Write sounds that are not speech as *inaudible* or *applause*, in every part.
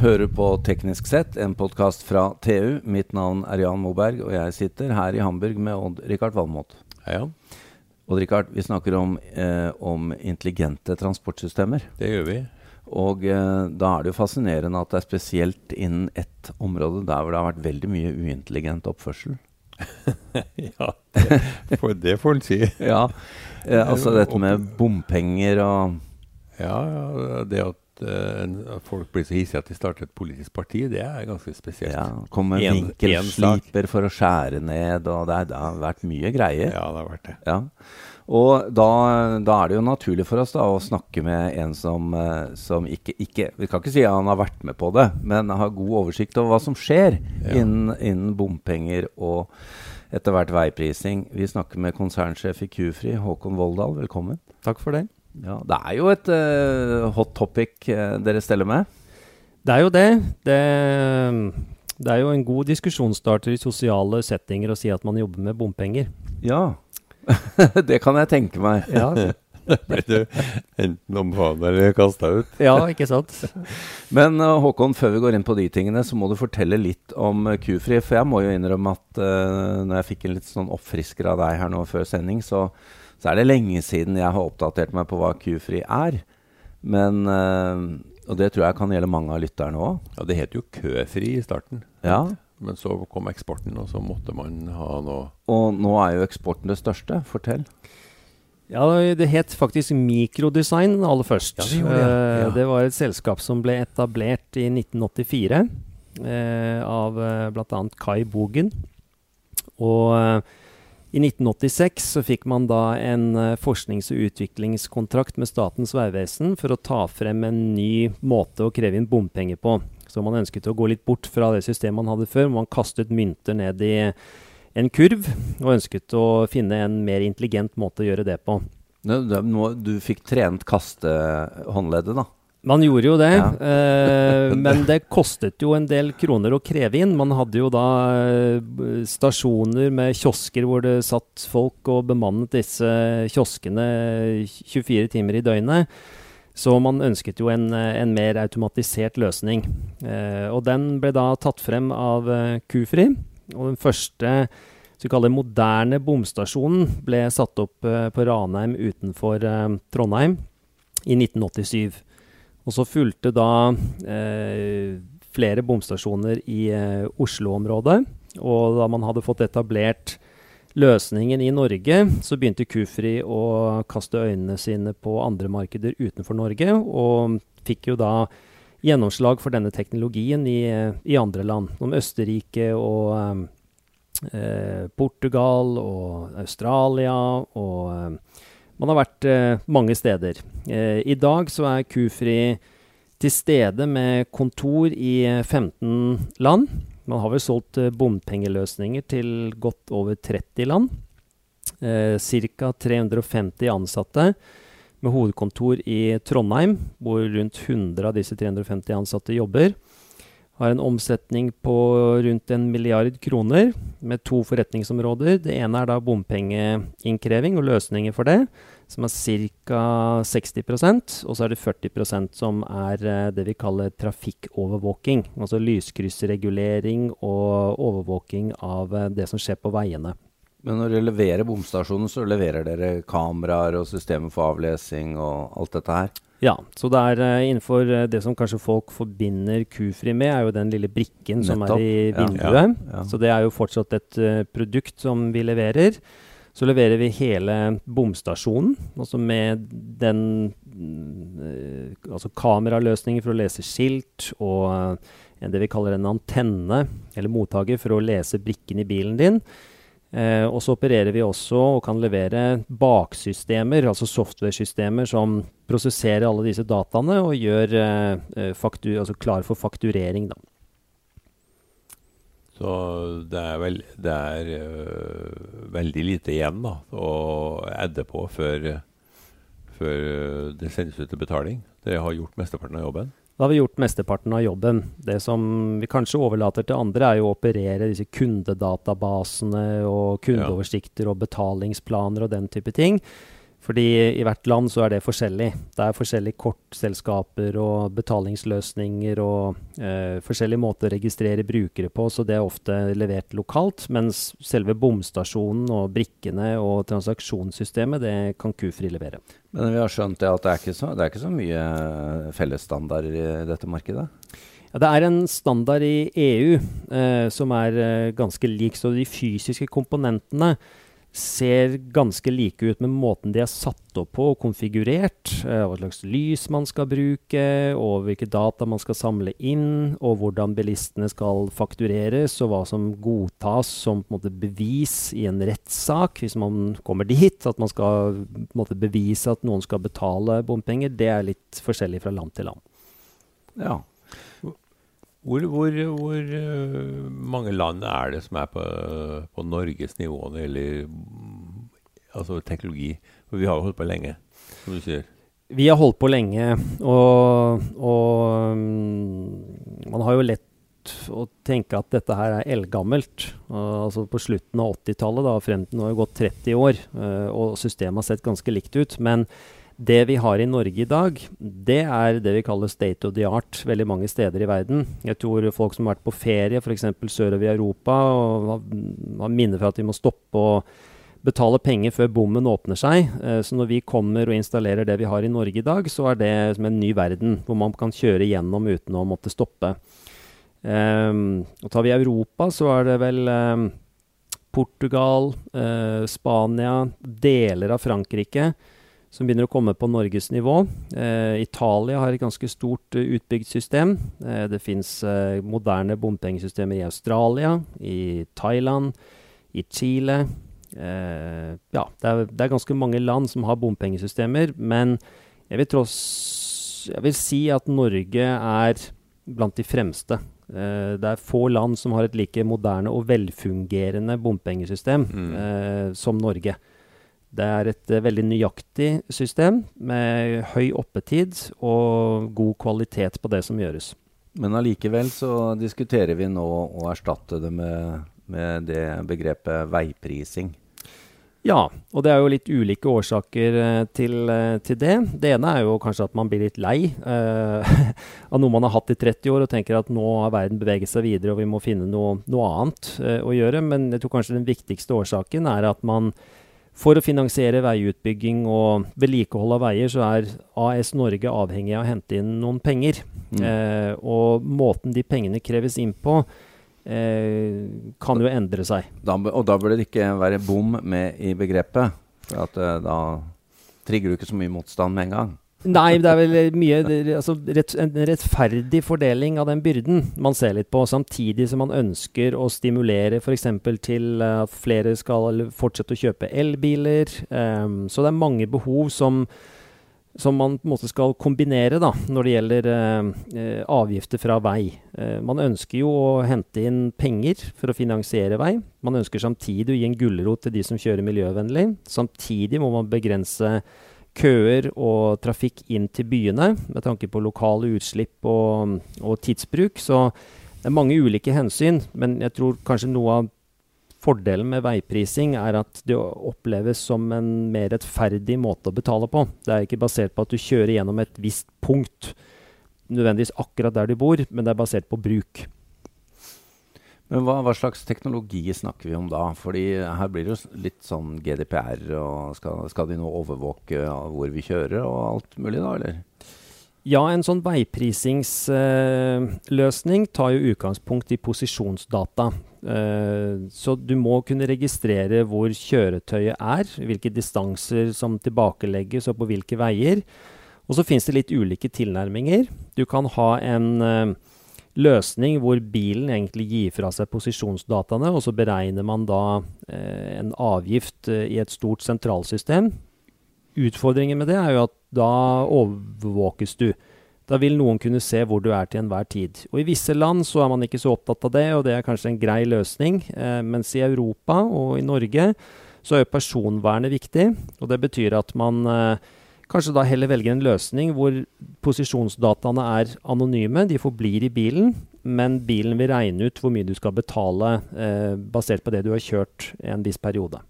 hører på Teknisk sett, en podkast fra TU. Mitt navn er Jan Moberg, og jeg sitter her i Hamburg med Odd-Rikard Valmot. Hei, Jan. Odd-Rikard, vi snakker om, eh, om, intelligente transportsystemer. Det gjør vi. Og eh, da er det jo fascinerende at det er spesielt innen ett område der hvor det har vært veldig mye uintelligent oppførsel. *laughs* ja, det får, det får en si. *laughs* ja, eh, altså dette med bompenger og Ja, det at uh, folk blir så hissige at de starter et politisk parti, det er ganske spesielt. Ja, Kommer vinkelsliper for å skjære ned, og det, det, har vært mye greier. Ja, det har vært det. Ja. Og da, da, er det jo naturlig for oss da å snakke med en som, uh, som ikke, ikke, Vi kan ikke si at han har vært med på det, men har god oversikt over hva som skjer ja. innen, innen bompenger og etter hvert veiprising. Vi snakker med konsernsjef i Q-Fri, Håkon Voldal. Velkommen. Takk for det. Ja, Det er jo et uh, hot topic uh, dere steller med? Det er jo det. det. det. er jo en god diskusjonsstarter i sosiale settinger å si at man jobber med bompenger. Ja, *laughs* det kan jeg tenke meg. Ja. *laughs* Ble du enten omfavna eller kasta ut? Ja, ikke sant. *laughs* Men uh, Håkon, før vi går inn på de tingene, så må du fortelle litt om Q-Fri. For jeg må jo innrømme at uh, når jeg fikk en litt sånn oppfrisker av deg her nå før sending, så så er det lenge siden jeg har oppdatert meg på hva Q-fri er. Men øh, Og det tror jeg kan gjelde mange av lytterne òg. Ja, det het jo køfri i starten. Ja. Men så kom eksporten, og så måtte man ha noe Og nå er jo eksporten det største. Fortell. Ja, Det het faktisk Mikrodesign aller først. Ja, det, det. Ja. Uh, det, var et selskap som ble etablert i 1984 eh, av uh, bl.a. Kai Bogen. Og i 1986 så fikk man da en uh, forsknings- og utviklingskontrakt med Statens vegvesen for å ta frem en ny måte å kreve inn bompenger på. Så man ønsket å gå litt bort fra det systemet man hadde før, hvor man kastet mynter ned i en kurv, og ønsket å finne en mer intelligent måte å gjøre det på. Du fikk trent kastehåndleddet, da? Man gjorde jo det, ja. eh, *laughs* men det kostet jo en del kroner å kreve inn. Man hadde jo da eh, stasjoner med kiosker hvor det satt folk og bemannet disse kioskene 24 timer i døgnet. Så man ønsket jo en, en mer automatisert løsning. Eh, og den ble da tatt frem av eh, Kufri. Og den første så kaller moderne bomstasjonen ble satt opp eh, på Ranheim utenfor eh, Trondheim i 1987. Og så fulgte da eh, flere bomstasjoner i eh, Oslo-området. Og da man hadde fått etablert løsningen i Norge, så begynte Kufri å kaste øynene sine på andre markeder utenfor Norge, og fikk jo da gjennomslag for denne teknologien i, i andre land, som Østerrike og eh, Portugal og Australia og eh, man har vært eh, mange steder. Eh, I dag så er Kufri til stede med kontor i 15 eh, land. Man har vel solgt eh, bompengeløsninger til godt over 30 land. Eh, Ca. 350 ansatte med hovedkontor i Trondheim, hvor rundt 100 av disse 350 ansatte jobber. Har en omsetning på rundt en milliard kroner, med to forretningsområder. Det ene er da bompengeinnkreving og løsninger for det, som er ca. 60% og så er det 40% som er eh, det vi kaller trafikkovervåking. Altså lyskryssregulering og overvåking av eh, det som skjer på veiene. Men når dere leverer bomstasjonen, så leverer dere kameraer og systemer for avlesing og alt dette her? Ja, så det er uh, innenfor uh, det som kanskje folk forbinder Kufri med, er jo den lille brikken Nettopp. som er i vinduet. Ja, ja, ja. Så det er jo fortsatt et uh, produkt som vi leverer. Så leverer vi hele bomstasjonen, altså med den Altså kameraløsninger for å lese skilt og det vi kaller en antenne, eller mottaker, for å lese brikken i bilen din. Eh, og så opererer vi også og kan levere baksystemer, altså software-systemer som prosesserer alle disse dataene og gjør eh, eh faktur, altså klar for fakturering. Da. Så det er, vel, det er uh, veldig lite igjen da, å edde på før, før det sendes ut til betaling. Dere har gjort mesteparten av jobben? Da har vi gjort mesteparten av jobben. Det som vi kanskje overlater til andre, er jo å operere disse kundedatabasene og kundeoversikter og betalingsplaner og den type ting. Fordi i hvert land så er det forskjellig. Det er forskjellige kortselskaper og betalingsløsninger og eh, forskjellige måter å registrere brukere på, så det er ofte levert lokalt. Mens selve bomstasjonen og brikkene og transaksjonssystemet, det kan Kufri levere. Men vi har skjønt det at det er ikke så, det er ikke så mye fellesstandarder i dette markedet? Ja, det er en standard i EU eh, som er eh, ganske lik. Så de fysiske komponentene ser ganske like ut med måten de er satt opp på og konfigurert. Eh, hva slags lys man skal bruke, og hvilke data man skal samle inn, og hvordan bilistene skal faktureres, og hva som godtas som måte, bevis i en rettssak hvis man kommer dit. At man skal måte, bevise at noen skal betale bompenger. Det er litt forskjellig fra land til land. Ja. Hvor, hvor, hvor uh, mange land er det som er på, på Norges nivå når det gjelder altså teknologi? For vi har jo holdt på lenge, som du sier. Vi har holdt på lenge, og, og um, man har jo lett å tenke at dette her er eldgammelt. Altså på slutten av 80-tallet, da, frem til nå har det gått 30 år, uh, og systemet har sett ganske likt ut. Men det vi har i Norge i dag, det er det vi kaller state of the art veldig mange steder i verden. Jeg tror folk som har vært på ferie, f.eks. sørover i Europa, og har minner for at de må stoppe og betale penger før bommen åpner seg. Eh, så når vi kommer og installerer det vi har i Norge i dag, så er det som en ny verden, hvor man kan kjøre gjennom uten å måtte stoppe. Um, og tar vi Europa, så er det vel um, Portugal, uh, Spania, deler av Frankrike som begynner å komme på Norges nivå. Eh, Italia har et ganske stort uh, utbygd system. Eh, det fins eh, moderne bompengesystemer i Australia, i Thailand, i Chile. Eh, ja, det er, det er, ganske mange land som har bompengesystemer, men jeg vil, tross, jeg vil si at Norge er blant de fremste. Eh, det er få land som har et like moderne og velfungerende bompengesystem mm. som Norge. Det er et uh, veldig nøyaktig system med høy oppetid og god kvalitet på det som gjøres. Men allikevel så diskuterer vi nå å erstatte det med, med det begrepet veiprising. Ja, og det er jo litt ulike årsaker uh, til, uh, til, det. Det ene er jo kanskje at man blir litt lei eh, *laughs* av noe man har hatt i 30 år og tenker at nå har verden beveget seg videre og vi må finne noe, noe annet å gjøre. Men jeg tror kanskje den viktigste årsaken er at man for å finansiere veiutbygging og vedlikehold av veier, så er AS Norge avhengig av å hente inn noen penger. Mm. Eh, og måten de pengene kreves inn på, eh, kan jo endre seg. Da, og da burde det ikke være bom med i begrepet. For at, eh, da trigger du ikke så mye motstand med en gang. Nei, det er vel mye altså, rett, En rettferdig fordeling av den byrden man ser litt på, samtidig som man ønsker å stimulere f.eks. til at flere skal fortsette å kjøpe elbiler. Um, så det er mange behov som, som man på en måte skal kombinere da, når det gjelder uh, avgifter fra vei. Uh, man ønsker jo å hente inn penger for å finansiere vei. Man ønsker samtidig å gi en gulrot til de som kjører miljøvennlig. Samtidig må man begrense køer og trafikk inn til byene med tanke på lokale utslipp og, og, tidsbruk. Så det er mange ulike hensyn, men jeg tror kanskje noe av fordelen med veiprising er at det oppleves som en mer rettferdig måte å betale på. Det er ikke basert på at du kjører gjennom et visst punkt, nødvendigvis akkurat der du bor, men det er basert på bruk. Men hva, hva, slags teknologi snakker vi om da? Fordi her blir det jo litt sånn GDPR, og skal, skal de nå overvåke hvor vi kjører og alt mulig da, eller? Ja, en sånn veiprisingsløsning uh, tar jo utgangspunkt i posisjonsdata. Uh, så du må kunne registrere hvor kjøretøyet er, hvilke distanser som tilbakelegges og på hvilke veier. Og så finnes det litt ulike tilnærminger. Du kan ha en uh, løsning hvor bilen egentlig gir fra seg posisjonsdataene, og så beregner man da eh, en avgift eh, i et stort sentralsystem. Utfordringen med det er jo at da overvåkes du. Da vil noen kunne se hvor du er til enhver tid. Og I visse land så er man ikke så opptatt av det, og det er kanskje en grei løsning. Eh, mens i Europa og i Norge så er jo personvernet viktig. Og det betyr at man eh, Kanskje da heller velger en løsning hvor posisjonsdataene er anonyme, de forblir i bilen, men bilen vil regne ut hvor mye du skal betale eh, basert på det du har kjørt i en viss periode.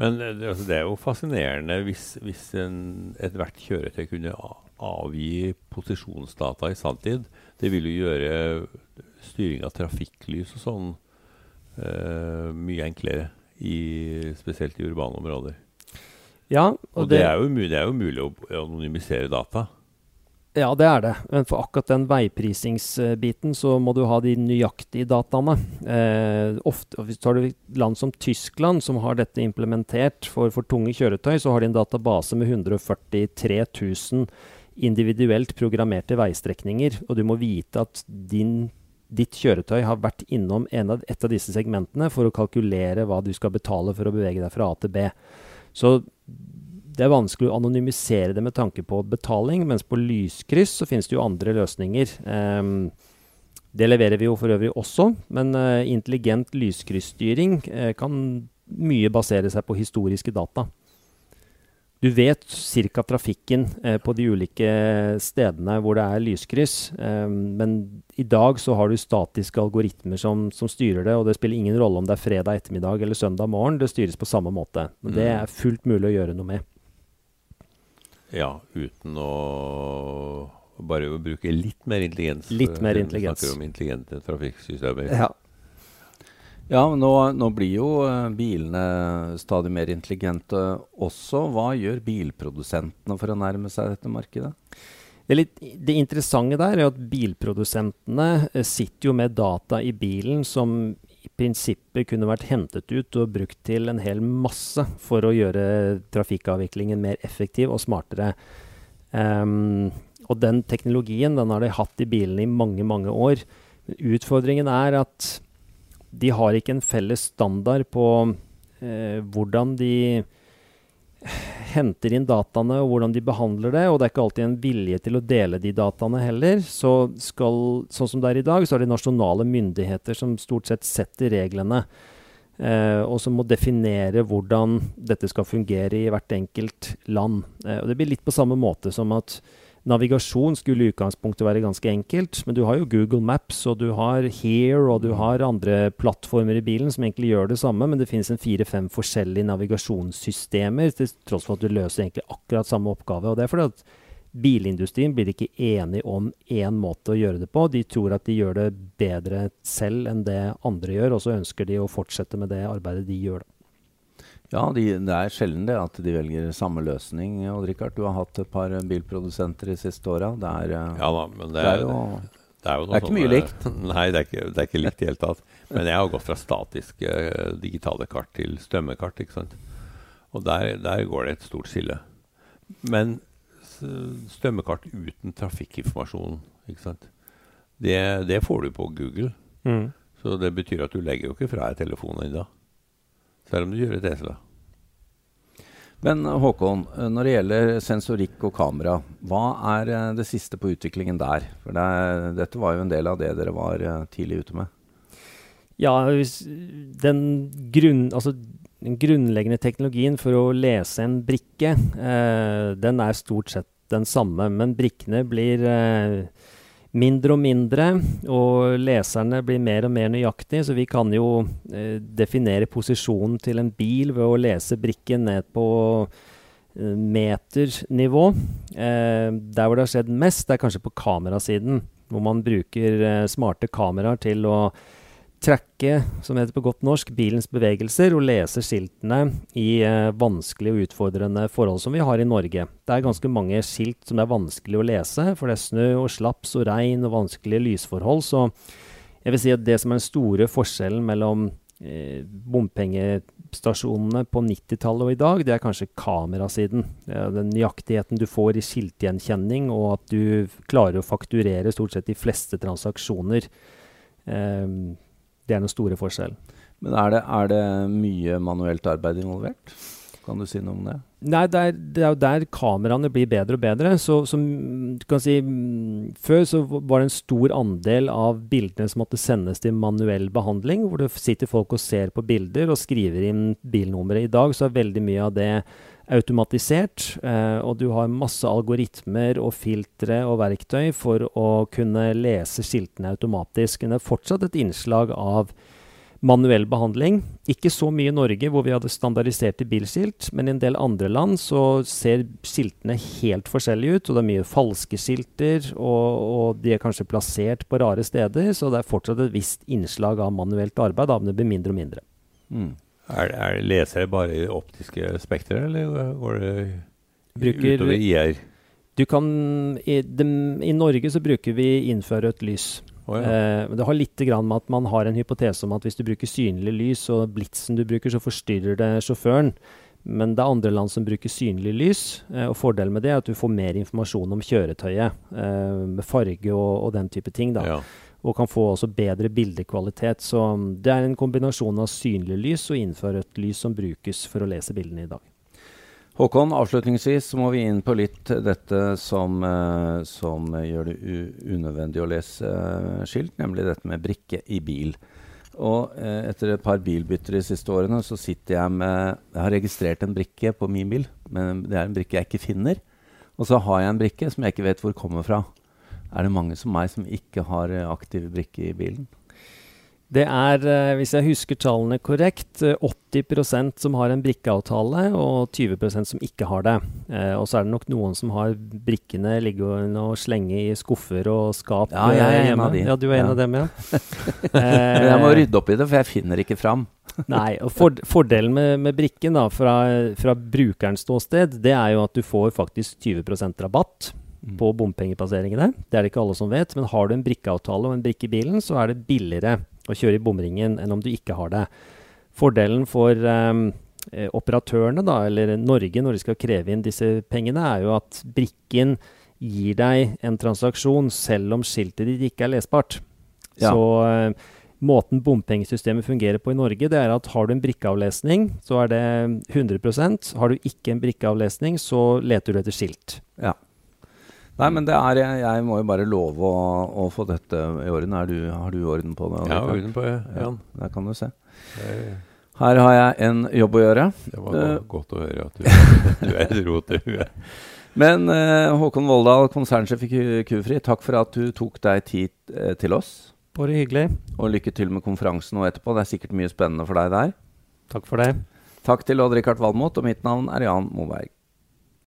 Men eh, altså, det er jo fascinerende hvis, hvis ethvert kjøretøy kunne avgi posisjonsdata i sanntid. Det vil jo gjøre styring av trafikklys og sånn eh, mye enklere, i, spesielt i urbane områder. Ja, og, og det, det, er mulig, det, er jo mulig, å anonymisere data. Ja, det er det. Men for akkurat den veiprisingsbiten så må du ha de nøyaktige dataene. Eh, ofte, hvis du tar land som Tyskland, som har dette implementert for, for tunge kjøretøy, så har de en database med 143 000 individuelt programmerte veistrekninger. Og du må vite at din, ditt kjøretøy har vært innom av, et av disse segmentene for å kalkulere hva du skal betale for å bevege deg fra A til B. Så det er vanskelig å anonymisere det med tanke på betaling, mens på lyskryss så finnes det jo andre løsninger. Um, det leverer vi jo for øvrig også, men uh, intelligent lyskryssstyring uh, kan mye basere seg på historiske data. Du vet ca. trafikken uh, på de ulike stedene hvor det er lyskryss, um, men i dag så har du statiske algoritmer som, som, styrer det, og det spiller ingen rolle om det er fredag ettermiddag eller søndag morgen, det styres på samme måte. Men det mm. er fullt mulig å gjøre noe med. Ja, uten å bare å bruke litt mer intelligens. Litt mer intelligens. Vi snakker om intelligente trafikksystemer. Ja. ja, men nå, nå, blir jo uh, bilene stadig mer intelligente også. Hva gjør bilprodusentene for å nærme seg dette markedet? Det, litt, det, interessante der er at bilprodusentene uh, sitter jo med data i bilen som i prinsippet kunne vært hentet ut og brukt til en hel masse for å gjøre trafikkavviklingen mer effektiv og smartere. Um, og den teknologien den har de hatt i bilene i mange, mange år. Utfordringen er at de har ikke en felles standard på uh, hvordan de henter inn dataene og hvordan de behandler det, og det er ikke alltid en vilje til å dele de dataene heller. Så skal, sånn som det er i dag, så er det nasjonale myndigheter som stort sett setter reglene. Eh, og som må definere hvordan dette skal fungere i hvert enkelt land. Eh, og Det blir litt på samme måte som at Navigasjon skulle i utgangspunktet være ganske enkelt, men du har jo Google Maps, og du har Here, og du har andre plattformer i bilen som egentlig gjør det samme, men det finnes en fire-fem forskjellige navigasjonssystemer, til tross for at du løser egentlig akkurat samme oppgave. og det er fordi at Bilindustrien blir ikke enig om én måte å gjøre det på. De tror at de gjør det bedre selv enn det andre gjør, og så ønsker de å fortsette med det arbeidet de gjør. Da. Ja, de, det er sjelden det at de velger samme løsning. Odd Rikard, du har hatt et par bilprodusenter de siste åra. Det, er, eh, ja, det, det er jo, det er, det er ikke mye likt. *laughs* Nei, det er ikke, det er ikke likt i det hele tatt. Men jeg har gått fra statiske uh, digitale kart til strømmekart. ikke sant? Og der, der, går det et stort skille. Men strømmekart uten trafikkinformasjon, ikke sant? Det, det får du på Google. Mm. Så det betyr at du legger jo ikke fra deg telefonen ennå. Selv om du kjører Tesla. Men Håkon, når det gjelder sensorikk og kamera, hva er eh, det siste på utviklingen der? For det, dette var jo en del av det dere var eh, tidlig ute med. Ja, den, grunn, altså, den grunnleggende teknologien for å lese en brikke, eh, den er stort sett den samme. Men brikkene blir eh, mindre og mindre, og leserne blir mer og mer nøyaktige. Så vi kan jo eh, definere posisjonen til en bil ved å lese brikken ned på eh, meternivå. Eh, der hvor det har skjedd mest, det er kanskje på kamerasiden, hvor man bruker eh, smarte kameraer til å tracke, som heter på godt norsk, bilens bevegelser og lese skiltene i eh, vanskelige og utfordrende forhold som vi har i Norge. Det er ganske mange skilt som er vanskelig å lese, for det er snø og slaps og regn og vanskelige lysforhold. Så jeg vil si at det som er den store forskjellen mellom eh, bompengestasjonene på 90-tallet og i dag, det er kanskje kamerasiden. Den nøyaktigheten du får i skiltgjenkjenning, og at du klarer å fakturere stort sett de fleste transaksjoner. Um, det er den store forskjellen. Men er det, er det, mye manuelt arbeid involvert? Kan du si noe om det? Nei, det er, det er jo der kameraene blir bedre og bedre. Så, som du kan si Før så var det en stor andel av bildene som måtte sendes til manuell behandling, hvor det sitter folk og ser på bilder og skriver inn bilnummeret. I dag så er veldig mye av det automatisert, eh, og du har masse algoritmer og filtre og verktøy for å kunne lese skiltene automatisk. Men det er fortsatt et innslag av manuell behandling. Ikke så mye i Norge, hvor vi hadde standardiserte bilskilt, men i en del andre land så ser skiltene helt forskjellige ut. og Det er mye falske skilter, og, og de er kanskje plassert på rare steder. Så det er fortsatt et visst innslag av manuelt arbeid, da, men det blir mindre og mindre. Mm. Er, er, leser jeg bare optiske spekteret, eller går det Bruker, utover IR? Du kan, i, de, I Norge så bruker vi infrarødt lys. Oh, ja. eh, det har litt med at man har en hypotese om at hvis du bruker synlig lys og blitsen du bruker, så forstyrrer det sjåføren. Men det er andre land som bruker synlig lys. Eh, og Fordelen med det er at du får mer informasjon om kjøretøyet. Eh, med farge og, og, den type ting. da. Ja. Og kan få også bedre bildekvalitet. Så um, det er en kombinasjon av synlig lys og infrarødt lys som brukes for å lese bildene i dag. Håkon, avslutningsvis må vi inn på litt dette som, uh, som gjør det unødvendig å lese uh, skilt, nemlig dette med brikke i bil. Og uh, etter et par bilbytter de siste årene, så sitter jeg med Jeg har registrert en brikke på min bil, men det er en brikke jeg ikke finner. Og så har jeg en brikke som jeg ikke vet hvor kommer fra. Er det mange som meg som ikke har aktiv brikke i bilen? Det er, eh, hvis jeg husker tallene korrekt, 80 eh, som har en brikkeavtale, og 20% som ikke har det. Eh, og så er det nok noen som har brikkene liggende og slenge i skuffer og skap ja, jeg er hjemme. En av de. Ja, du er ja. en av dem, ja. *laughs* Jeg må rydde opp i det, for jeg finner ikke fram. *laughs* Nei, og for, Fordelen med, med, brikken da, fra, fra brukerens ståsted, det er jo at du får faktisk 20% rabatt mm. på bompengepasseringene. Det er det ikke alle som vet, men har du en brikkeavtale og en brikke i bilen, så er det billigere å kjøre i bomringen enn om du ikke har det. Fordelen for um, operatørene, da, eller Norge, når de skal kreve inn disse pengene, er jo at brikken gir deg en transaksjon selv om skiltet ditt ikke er lesbart. Ja. Så uh, måten bompengesystemet fungerer på i Norge, det er at har du en brikkeavlesning, så er det 100% Har du ikke en brikkeavlesning, så leter du etter skilt. Ja. Nei, men det er, jeg må jo bare love å, å få dette i orden. Du, har du orden på det? Jeg har orden på det, Jan. Ja, der kan du se. Her har jeg en jobb å gjøre. Det var uh, godt å høre at du, *laughs* du er et rot i huet. Men uh, Håkon Voldal, konsernsjef i Kufri, takk for at du tok deg tid uh, til oss. Bare hyggelig. Og lykke til med konferansen nå etterpå. Det er sikkert mye spennende for deg der. Takk for det. Takk til Odd-Rikard Valmot, og mitt navn er Jan Moberg.